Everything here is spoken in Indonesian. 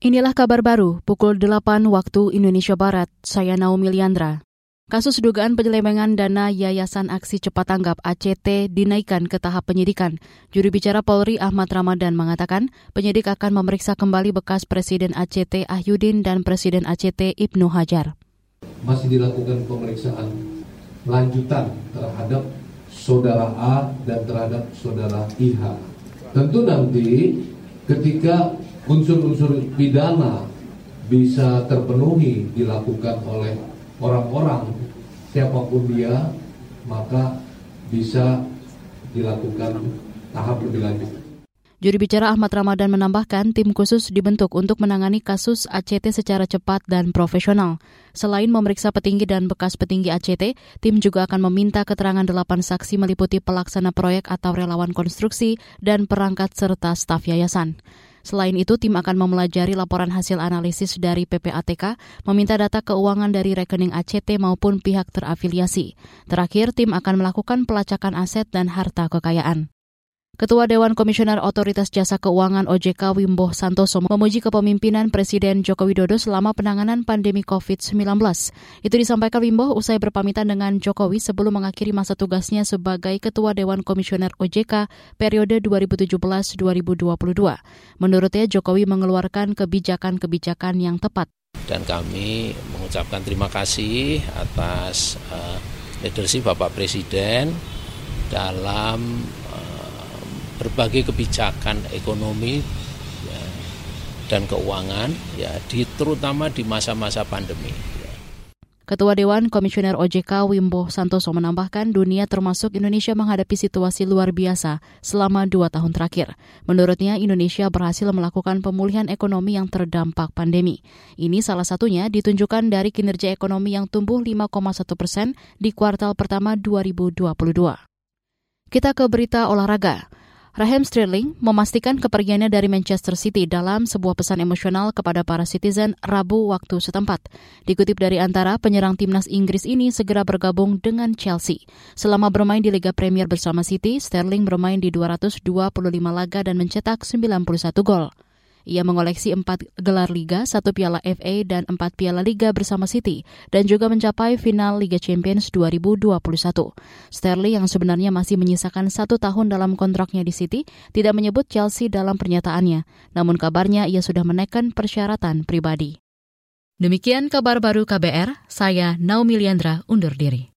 Inilah kabar baru pukul 8 waktu Indonesia Barat. Saya Naomi Liandra. Kasus dugaan penyelewengan dana Yayasan Aksi Cepat Tanggap ACT dinaikkan ke tahap penyidikan. Juru bicara Polri Ahmad Ramadan mengatakan penyidik akan memeriksa kembali bekas Presiden ACT Ahyudin dan Presiden ACT Ibnu Hajar. Masih dilakukan pemeriksaan lanjutan terhadap saudara A dan terhadap saudara IH. Tentu nanti ketika unsur-unsur pidana bisa terpenuhi dilakukan oleh orang-orang siapa pun dia maka bisa dilakukan tahap lebih lanjut. Juri bicara Ahmad Ramadan menambahkan tim khusus dibentuk untuk menangani kasus ACT secara cepat dan profesional. Selain memeriksa petinggi dan bekas petinggi ACT, tim juga akan meminta keterangan delapan saksi meliputi pelaksana proyek atau relawan konstruksi dan perangkat serta staf yayasan. Selain itu, tim akan memelajari laporan hasil analisis dari PPATK, meminta data keuangan dari rekening ACT maupun pihak terafiliasi. Terakhir, tim akan melakukan pelacakan aset dan harta kekayaan. Ketua Dewan Komisioner Otoritas Jasa Keuangan OJK Wimbo Santoso memuji kepemimpinan Presiden Joko Widodo selama penanganan pandemi COVID-19. Itu disampaikan Wimbo usai berpamitan dengan Jokowi sebelum mengakhiri masa tugasnya sebagai Ketua Dewan Komisioner OJK periode 2017-2022. Menurutnya Jokowi mengeluarkan kebijakan-kebijakan yang tepat. Dan kami mengucapkan terima kasih atas uh, leadership Bapak Presiden dalam berbagai kebijakan ekonomi ya, dan keuangan ya di terutama di masa-masa pandemi. Ketua Dewan Komisioner OJK Wimbo Santoso menambahkan dunia termasuk Indonesia menghadapi situasi luar biasa selama dua tahun terakhir. Menurutnya Indonesia berhasil melakukan pemulihan ekonomi yang terdampak pandemi. Ini salah satunya ditunjukkan dari kinerja ekonomi yang tumbuh 5,1 persen di kuartal pertama 2022. Kita ke berita olahraga. Raheem Sterling memastikan kepergiannya dari Manchester City dalam sebuah pesan emosional kepada para citizen Rabu waktu setempat. Dikutip dari antara penyerang timnas Inggris ini segera bergabung dengan Chelsea. Selama bermain di Liga Premier bersama City, Sterling bermain di 225 laga dan mencetak 91 gol. Ia mengoleksi empat gelar Liga, satu piala FA dan empat piala Liga bersama City, dan juga mencapai final Liga Champions 2021. Sterling yang sebenarnya masih menyisakan satu tahun dalam kontraknya di City, tidak menyebut Chelsea dalam pernyataannya. Namun kabarnya ia sudah menekan persyaratan pribadi. Demikian kabar baru KBR, saya Naomi Liandra undur diri.